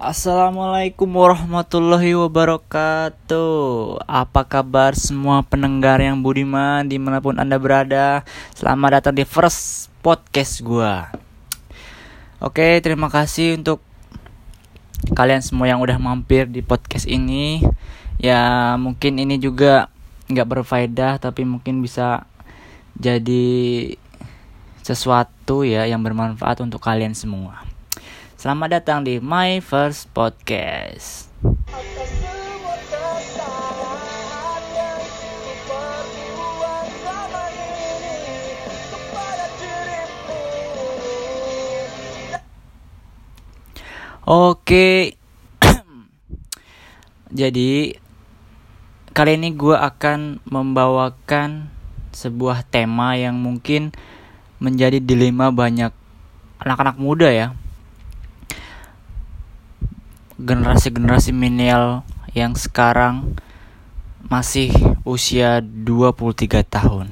Assalamualaikum warahmatullahi wabarakatuh. Apa kabar semua pendengar yang budiman di mana pun anda berada? Selamat datang di first podcast gua. Oke terima kasih untuk kalian semua yang udah mampir di podcast ini. Ya mungkin ini juga nggak berfaedah tapi mungkin bisa jadi sesuatu ya yang bermanfaat untuk kalian semua Selamat datang di My First Podcast. Oke, jadi kali ini gue akan membawakan sebuah tema yang mungkin menjadi dilema banyak anak-anak muda ya generasi-generasi milenial yang sekarang masih usia 23 tahun.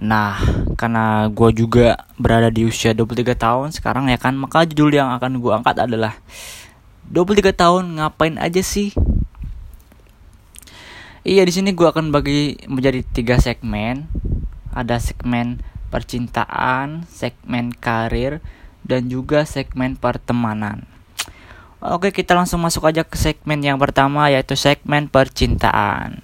Nah, karena gue juga berada di usia 23 tahun sekarang ya kan, maka judul yang akan gue angkat adalah 23 tahun ngapain aja sih? Iya, di sini gue akan bagi menjadi tiga segmen. Ada segmen percintaan, segmen karir, dan juga segmen pertemanan. Oke, kita langsung masuk aja ke segmen yang pertama yaitu segmen percintaan.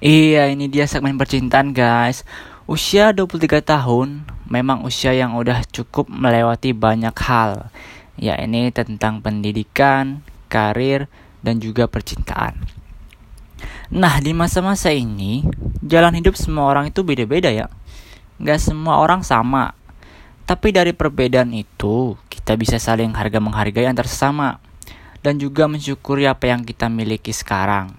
Iya, ini dia segmen percintaan, guys. Usia 23 tahun memang usia yang udah cukup melewati banyak hal, ya ini tentang pendidikan, karir, dan juga percintaan. Nah, di masa-masa ini, jalan hidup semua orang itu beda-beda ya. Gak semua orang sama. Tapi dari perbedaan itu, kita bisa saling harga menghargai antar sesama. Dan juga mensyukuri apa yang kita miliki sekarang.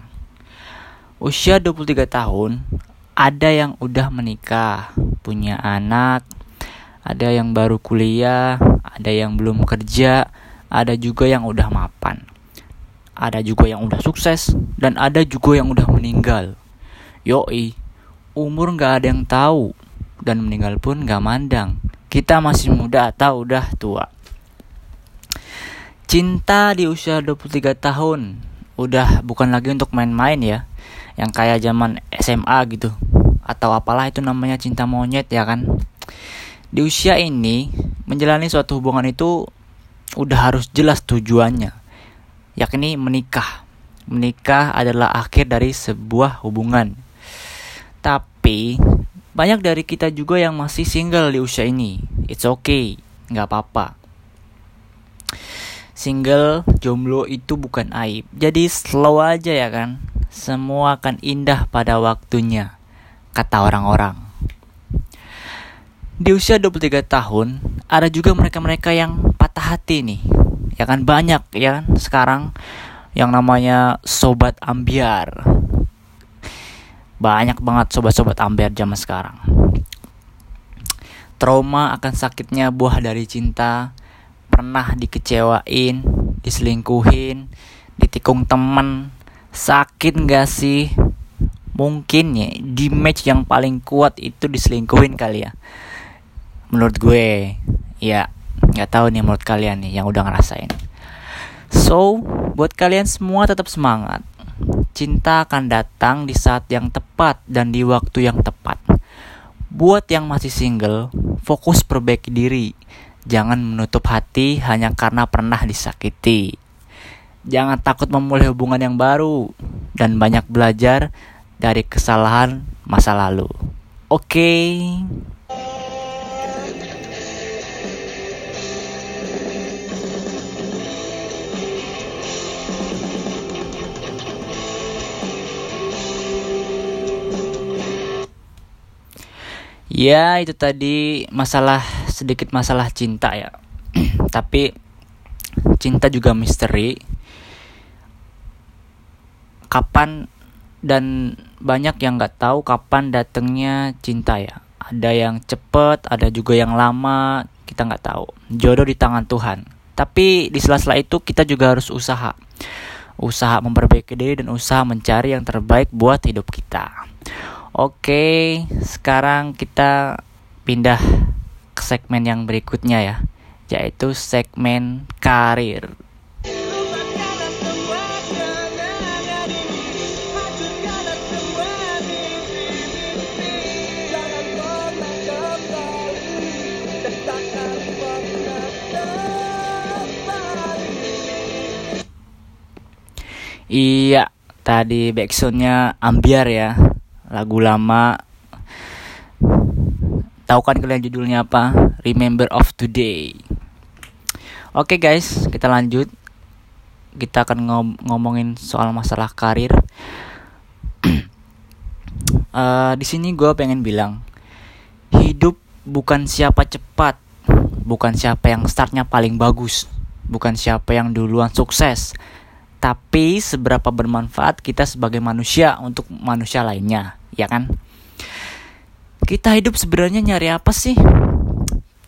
Usia 23 tahun, ada yang udah menikah, punya anak, ada yang baru kuliah, ada yang belum kerja, ada juga yang udah mapan. Ada juga yang udah sukses, dan ada juga yang udah meninggal. Yoi, umur gak ada yang tahu, dan meninggal pun gak mandang. Kita masih muda atau udah tua. Cinta di usia 23 tahun udah bukan lagi untuk main-main ya. Yang kayak zaman SMA gitu. Atau apalah itu namanya cinta monyet ya kan. Di usia ini, menjalani suatu hubungan itu udah harus jelas tujuannya, yakni menikah. Menikah adalah akhir dari sebuah hubungan. Tapi, banyak dari kita juga yang masih single di usia ini. It's okay, nggak apa-apa. Single, jomblo itu bukan aib. Jadi slow aja ya kan. Semua akan indah pada waktunya, kata orang-orang. Di usia 23 tahun ada juga mereka-mereka yang patah hati nih. Ya kan banyak ya kan sekarang yang namanya sobat ambiar. Banyak banget sobat-sobat ambiar zaman sekarang. Trauma akan sakitnya buah dari cinta pernah dikecewain diselingkuhin ditikung temen sakit gak sih? Mungkin ya di match yang paling kuat itu diselingkuhin kali ya. Menurut gue ya nggak tahu nih menurut kalian nih yang udah ngerasain. So buat kalian semua tetap semangat. Cinta akan datang di saat yang tepat dan di waktu yang tepat. Buat yang masih single fokus perbaiki diri. Jangan menutup hati hanya karena pernah disakiti jangan takut memulai hubungan yang baru dan banyak belajar dari kesalahan masa lalu. Oke. Okay? Ya itu tadi masalah sedikit masalah cinta ya. Tapi cinta juga misteri Kapan dan banyak yang nggak tahu kapan datangnya cinta ya. Ada yang cepet, ada juga yang lama kita nggak tahu. Jodoh di tangan Tuhan. Tapi di sela-sela itu kita juga harus usaha. Usaha memperbaiki diri dan usaha mencari yang terbaik buat hidup kita. Oke sekarang kita pindah ke segmen yang berikutnya ya yaitu segmen karir Iya, tadi backsoundnya Ambiar ya, lagu lama. Tahu kan kalian judulnya apa? Remember of Today. Oke guys, kita lanjut. Kita akan ngom ngomongin soal masalah karir. uh, di sini gue pengen bilang, hidup bukan siapa cepat, bukan siapa yang startnya paling bagus, bukan siapa yang duluan sukses, tapi seberapa bermanfaat kita sebagai manusia untuk manusia lainnya, ya kan? Kita hidup sebenarnya nyari apa sih?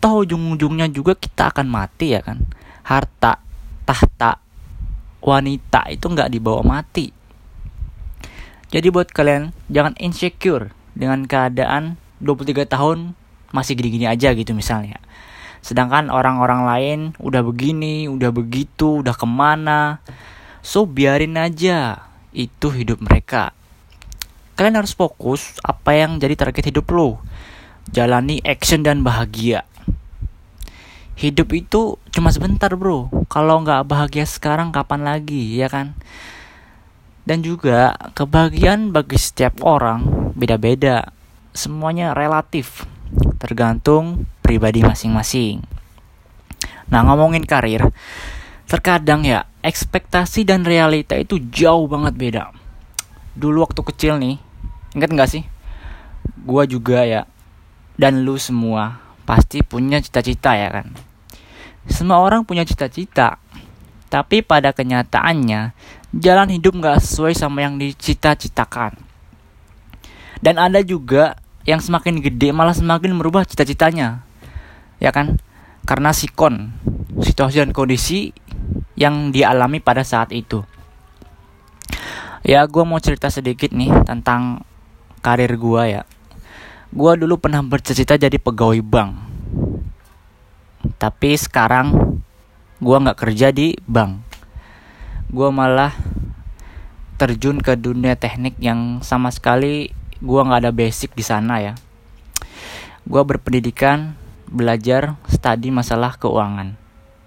Tahu ujung-ujungnya juga kita akan mati ya kan? Harta, tahta, wanita itu nggak dibawa mati. Jadi buat kalian jangan insecure dengan keadaan 23 tahun masih gini-gini aja gitu misalnya. Sedangkan orang-orang lain udah begini, udah begitu, udah ke mana, So biarin aja itu hidup mereka. Kalian harus fokus apa yang jadi target hidup lo. Jalani action dan bahagia. Hidup itu cuma sebentar bro. Kalau nggak bahagia sekarang kapan lagi ya kan? Dan juga kebahagiaan bagi setiap orang beda-beda. Semuanya relatif. Tergantung pribadi masing-masing. Nah ngomongin karir, terkadang ya ekspektasi dan realita itu jauh banget beda. Dulu waktu kecil nih, ingat nggak sih? Gua juga ya, dan lu semua pasti punya cita-cita ya kan? Semua orang punya cita-cita, tapi pada kenyataannya jalan hidup nggak sesuai sama yang dicita-citakan. Dan ada juga yang semakin gede malah semakin merubah cita-citanya, ya kan? Karena sikon, situasi dan kondisi yang dialami pada saat itu. Ya, gue mau cerita sedikit nih tentang karir gue ya. Gue dulu pernah bercita-cita jadi pegawai bank. Tapi sekarang gue nggak kerja di bank. Gue malah terjun ke dunia teknik yang sama sekali gue nggak ada basic di sana ya. Gue berpendidikan, belajar, studi masalah keuangan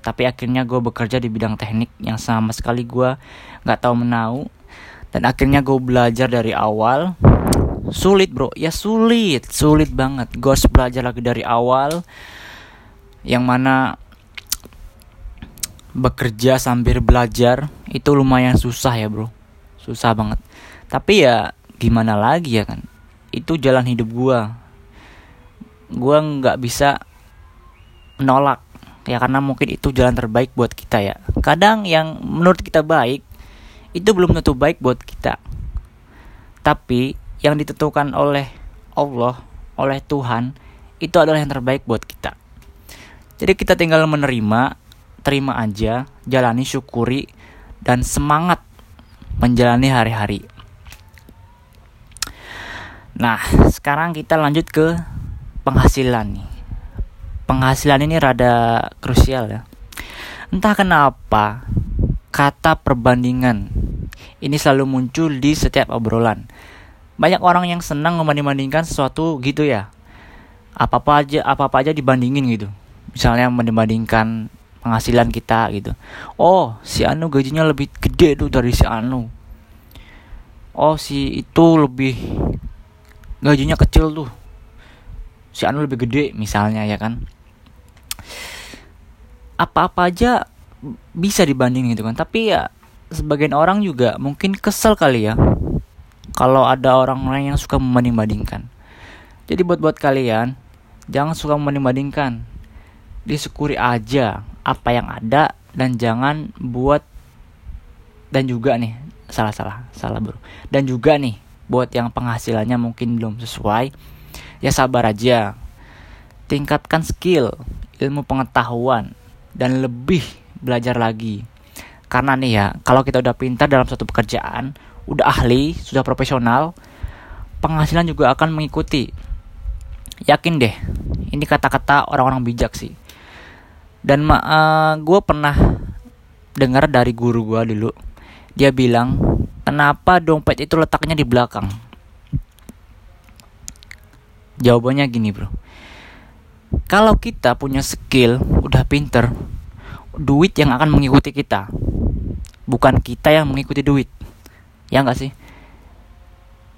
tapi akhirnya gue bekerja di bidang teknik yang sama sekali gue nggak tahu menau. Dan akhirnya gue belajar dari awal. Sulit bro. Ya sulit. Sulit banget. Gue harus belajar lagi dari awal. Yang mana bekerja sambil belajar itu lumayan susah ya bro. Susah banget. Tapi ya gimana lagi ya kan? Itu jalan hidup gue gue nggak bisa menolak ya karena mungkin itu jalan terbaik buat kita ya. Kadang yang menurut kita baik itu belum tentu baik buat kita. Tapi yang ditentukan oleh Allah oleh Tuhan itu adalah yang terbaik buat kita. Jadi kita tinggal menerima terima aja jalani syukuri dan semangat menjalani hari-hari. Nah, sekarang kita lanjut ke penghasilan nih penghasilan ini rada krusial ya. Entah kenapa kata perbandingan ini selalu muncul di setiap obrolan. Banyak orang yang senang membanding-bandingkan sesuatu gitu ya. Apa-apa aja apa-apa aja dibandingin gitu. Misalnya membandingkan penghasilan kita gitu. Oh, si Anu gajinya lebih gede tuh dari si Anu. Oh, si itu lebih gajinya kecil tuh. Si Anu lebih gede misalnya ya kan apa-apa aja bisa dibanding gitu kan. Tapi ya sebagian orang juga mungkin kesel kali ya. Kalau ada orang lain yang suka membanding-bandingkan. Jadi buat buat kalian jangan suka membanding-bandingkan. Disyukuri aja apa yang ada dan jangan buat dan juga nih salah salah salah bro. Dan juga nih buat yang penghasilannya mungkin belum sesuai ya sabar aja. Tingkatkan skill ilmu pengetahuan dan lebih belajar lagi. Karena nih ya, kalau kita udah pintar dalam suatu pekerjaan, udah ahli, sudah profesional, penghasilan juga akan mengikuti. Yakin deh, ini kata-kata orang-orang bijak sih. Dan uh, eh, gue pernah dengar dari guru gue dulu, dia bilang, kenapa dompet itu letaknya di belakang? Jawabannya gini bro, kalau kita punya skill, udah pinter, duit yang akan mengikuti kita. Bukan kita yang mengikuti duit. Ya nggak sih?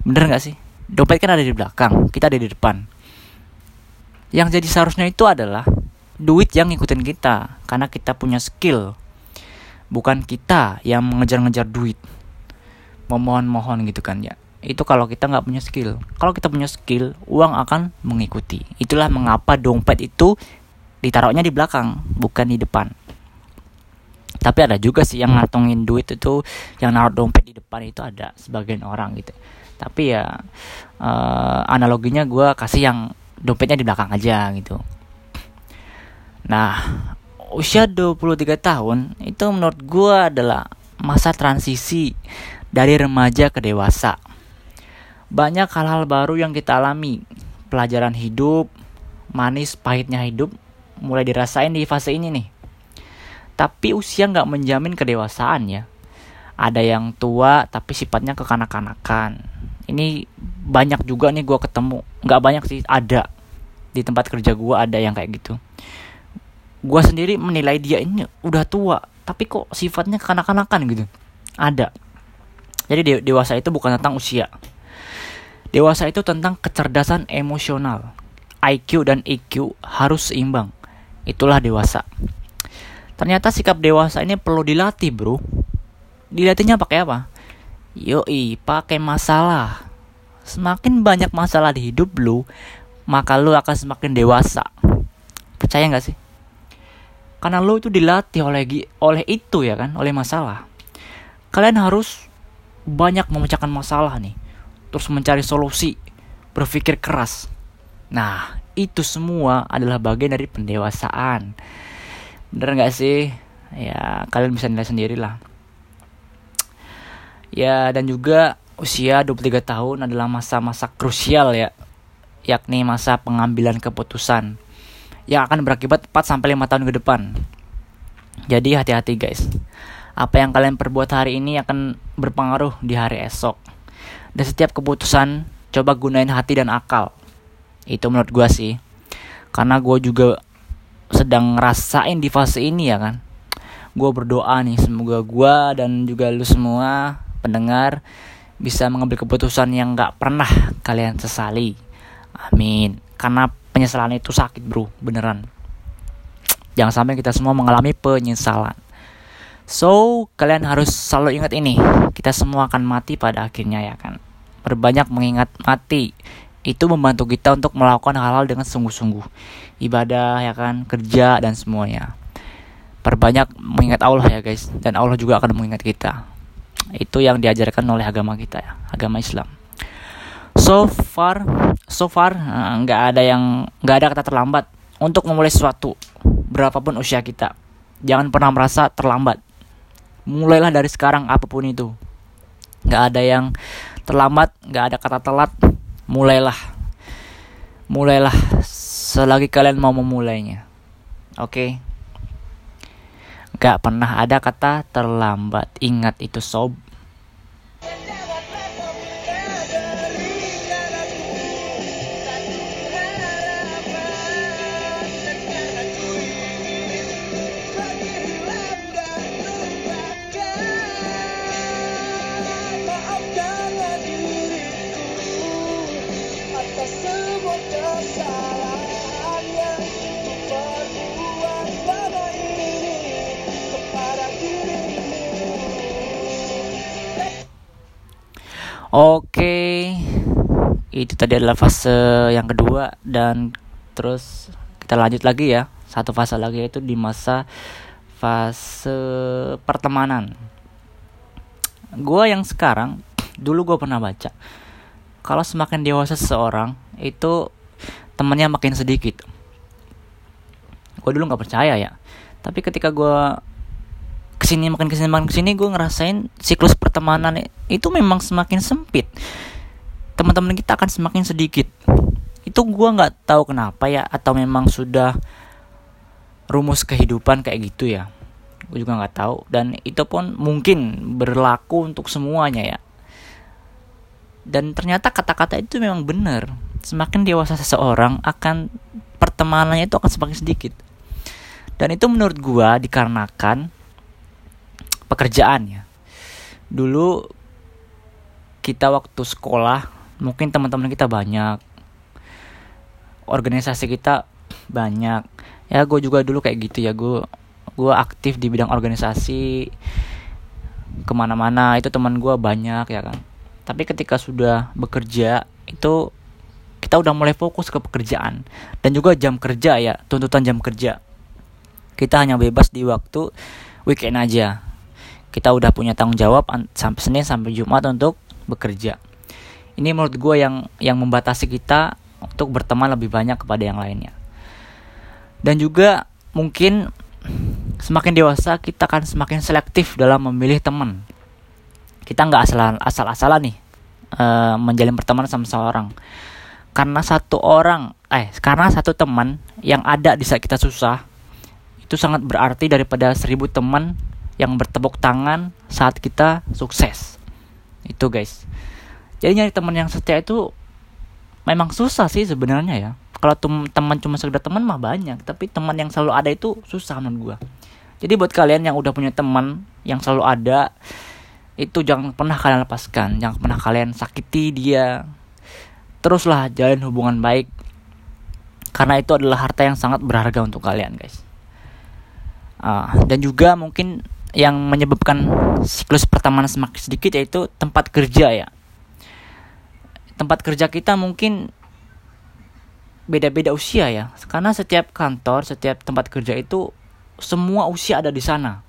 Bener nggak sih? Dompet kan ada di belakang kita ada di depan. Yang jadi seharusnya itu adalah duit yang ngikutin kita karena kita punya skill. Bukan kita yang mengejar-ngejar duit. Memohon-mohon gitu kan ya itu kalau kita nggak punya skill. Kalau kita punya skill uang akan mengikuti. Itulah mengapa dompet itu ditaruhnya di belakang bukan di depan. Tapi ada juga sih yang ngantongin duit itu yang naruh dompet di depan itu ada sebagian orang gitu. Tapi ya uh, analoginya gue kasih yang dompetnya di belakang aja gitu. Nah usia 23 tahun itu menurut gue adalah masa transisi dari remaja ke dewasa banyak hal-hal baru yang kita alami pelajaran hidup manis pahitnya hidup mulai dirasain di fase ini nih tapi usia nggak menjamin kedewasaan ya. Ada yang tua tapi sifatnya kekanak-kanakan. Ini banyak juga nih gue ketemu. Nggak banyak sih, ada. Di tempat kerja gue ada yang kayak gitu. Gue sendiri menilai dia ini udah tua. Tapi kok sifatnya kekanak-kanakan gitu. Ada. Jadi dewasa itu bukan tentang usia. Dewasa itu tentang kecerdasan emosional. IQ dan EQ harus seimbang. Itulah dewasa. Ternyata sikap dewasa ini perlu dilatih, bro. Dilatihnya pakai apa? Yoi, pakai masalah. Semakin banyak masalah di hidup lu, maka lu akan semakin dewasa. Percaya nggak sih? Karena lu itu dilatih oleh oleh itu ya kan, oleh masalah. Kalian harus banyak memecahkan masalah nih. Terus mencari solusi, berpikir keras. Nah, itu semua adalah bagian dari pendewasaan bener nggak sih ya kalian bisa nilai sendiri lah ya dan juga usia 23 tahun adalah masa-masa krusial ya yakni masa pengambilan keputusan yang akan berakibat 4 sampai 5 tahun ke depan. Jadi hati-hati guys. Apa yang kalian perbuat hari ini akan berpengaruh di hari esok. Dan setiap keputusan coba gunain hati dan akal. Itu menurut gua sih. Karena gue juga sedang ngerasain di fase ini ya kan. Gue berdoa nih semoga gue dan juga lu semua pendengar bisa mengambil keputusan yang gak pernah kalian sesali. Amin. Karena penyesalan itu sakit bro. Beneran. Jangan sampai kita semua mengalami penyesalan so kalian harus selalu ingat ini. Kita semua akan mati pada akhirnya ya kan? Berbanyak mengingat mati itu membantu kita untuk melakukan hal-hal dengan sungguh-sungguh. Ibadah ya kan? Kerja dan semuanya. Perbanyak mengingat Allah ya guys. Dan Allah juga akan mengingat kita. Itu yang diajarkan oleh agama kita ya. Agama Islam. So far so far eh, nggak ada yang nggak ada kata terlambat untuk memulai sesuatu berapapun usia kita. Jangan pernah merasa terlambat mulailah dari sekarang apa pun itu. Nggak ada yang terlambat nggak ada kata telat. Mulailah. Mulailah selagi kalian mau memulainya. Oke? Okay? gak pernah ada kata terlambat. Ingat itu sob Oke, itu tadi adalah fase yang kedua dan terus kita lanjut lagi ya. Satu fase lagi itu di masa fase pertemanan. Gua yang sekarang, dulu gue pernah baca, kalau semakin dewasa seseorang itu temannya makin sedikit. gue dulu nggak percaya ya tapi ketika gue ke sini makin ke sini makin ke sini gue ngerasain siklus pertemanan itu memang semakin sempit. Teman-teman kita akan semakin sedikit. Itu gue nggak tahu kenapa ya atau memang sudah rumus kehidupan kayak gitu ya. Gue juga nggak tahu. Dan itu pun mungkin berlaku untuk semuanya ya. Dan ternyata kata-kata itu memang benar. Semakin dewasa seseorang akan pertemanannya itu akan semakin sedikit. Dan itu menurut gue dikarenakan pekerjaan ya. Dulu kita waktu sekolah mungkin teman-teman kita banyak. Organisasi kita banyak. Ya gue juga dulu kayak gitu ya gue gue aktif di bidang organisasi ke mana-mana itu teman gue banyak ya kan tapi ketika sudah bekerja itu kita udah mulai fokus ke pekerjaan dan juga jam kerja ya tuntutan jam kerja kita hanya bebas di waktu weekend aja kita udah punya tanggung jawab sampai Senin sampai Jumat untuk bekerja. Ini menurut gue yang yang membatasi kita untuk berteman lebih banyak kepada yang lainnya. Dan juga mungkin semakin dewasa kita akan semakin selektif dalam memilih teman. Kita nggak asal asal-asalan nih uh, menjalin pertemanan sama seorang. Karena satu orang, eh karena satu teman yang ada di saat kita susah itu sangat berarti daripada seribu teman yang bertepuk tangan saat kita sukses. Itu guys. Jadi nyari teman yang setia itu memang susah sih sebenarnya ya. Kalau teman cuma sekedar teman mah banyak, tapi teman yang selalu ada itu susah menurut gua. Jadi buat kalian yang udah punya teman yang selalu ada, itu jangan pernah kalian lepaskan, jangan pernah kalian sakiti dia. Teruslah jalin hubungan baik. Karena itu adalah harta yang sangat berharga untuk kalian, guys. Uh, dan juga mungkin yang menyebabkan siklus pertemanan semakin sedikit yaitu tempat kerja ya. Tempat kerja kita mungkin beda-beda usia ya. Karena setiap kantor, setiap tempat kerja itu semua usia ada di sana.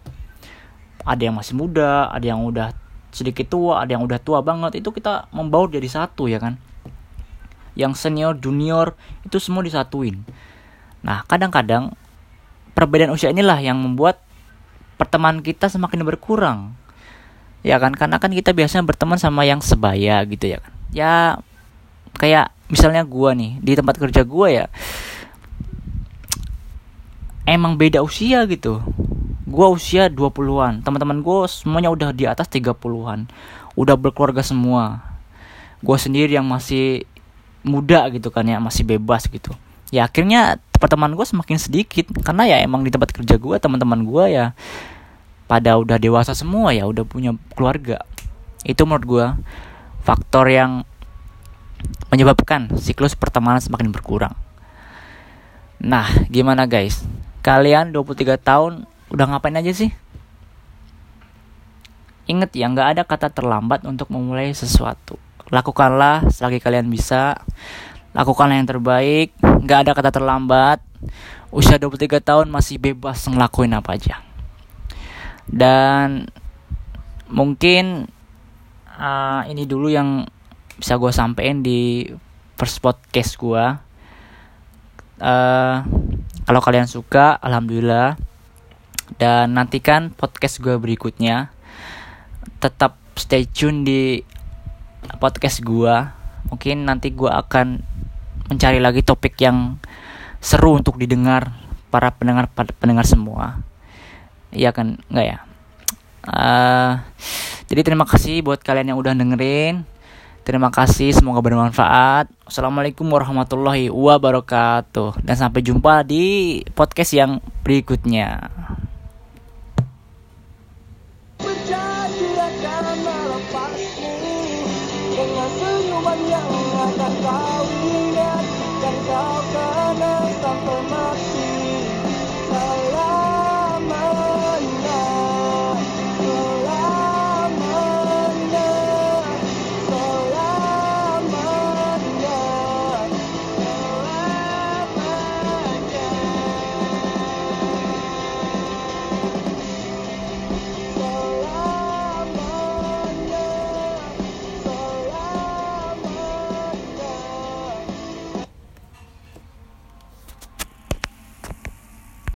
Ada yang masih muda, ada yang udah sedikit tua, ada yang udah tua banget. Itu kita membaur jadi satu ya kan. Yang senior, junior itu semua disatuin. Nah, kadang-kadang perbedaan usia inilah yang membuat pertemanan kita semakin berkurang. Ya kan? Karena kan kita biasanya berteman sama yang sebaya gitu ya kan? Ya kayak misalnya gua nih di tempat kerja gua ya emang beda usia gitu. Gua usia 20-an teman-teman gua semuanya udah di atas 30-an udah berkeluarga semua. Gua sendiri yang masih muda gitu kan ya masih bebas gitu. Ya akhirnya teman gue semakin sedikit. Karena ya emang di tempat kerja gue teman-teman gue ya pada udah dewasa semua ya udah punya keluarga itu menurut gue faktor yang menyebabkan siklus pertemanan semakin berkurang nah gimana guys kalian 23 tahun udah ngapain aja sih Ingat ya, nggak ada kata terlambat untuk memulai sesuatu. Lakukanlah selagi kalian bisa. Lakukanlah yang terbaik. Nggak ada kata terlambat. Usia 23 tahun masih bebas ngelakuin apa aja dan mungkin uh, ini dulu yang bisa gue sampein di first podcast gue uh, kalau kalian suka alhamdulillah. Dan nantikan podcast gue berikutnya. Tetap stay tune di podcast gue mungkin nanti gue akan mencari lagi topik yang seru untuk didengar para pendengar pendengar semua Iya kan? Enggak ya? Uh, jadi terima kasih buat kalian yang udah dengerin. Terima kasih, semoga bermanfaat. Assalamualaikum warahmatullahi wabarakatuh. Dan sampai jumpa di podcast yang berikutnya.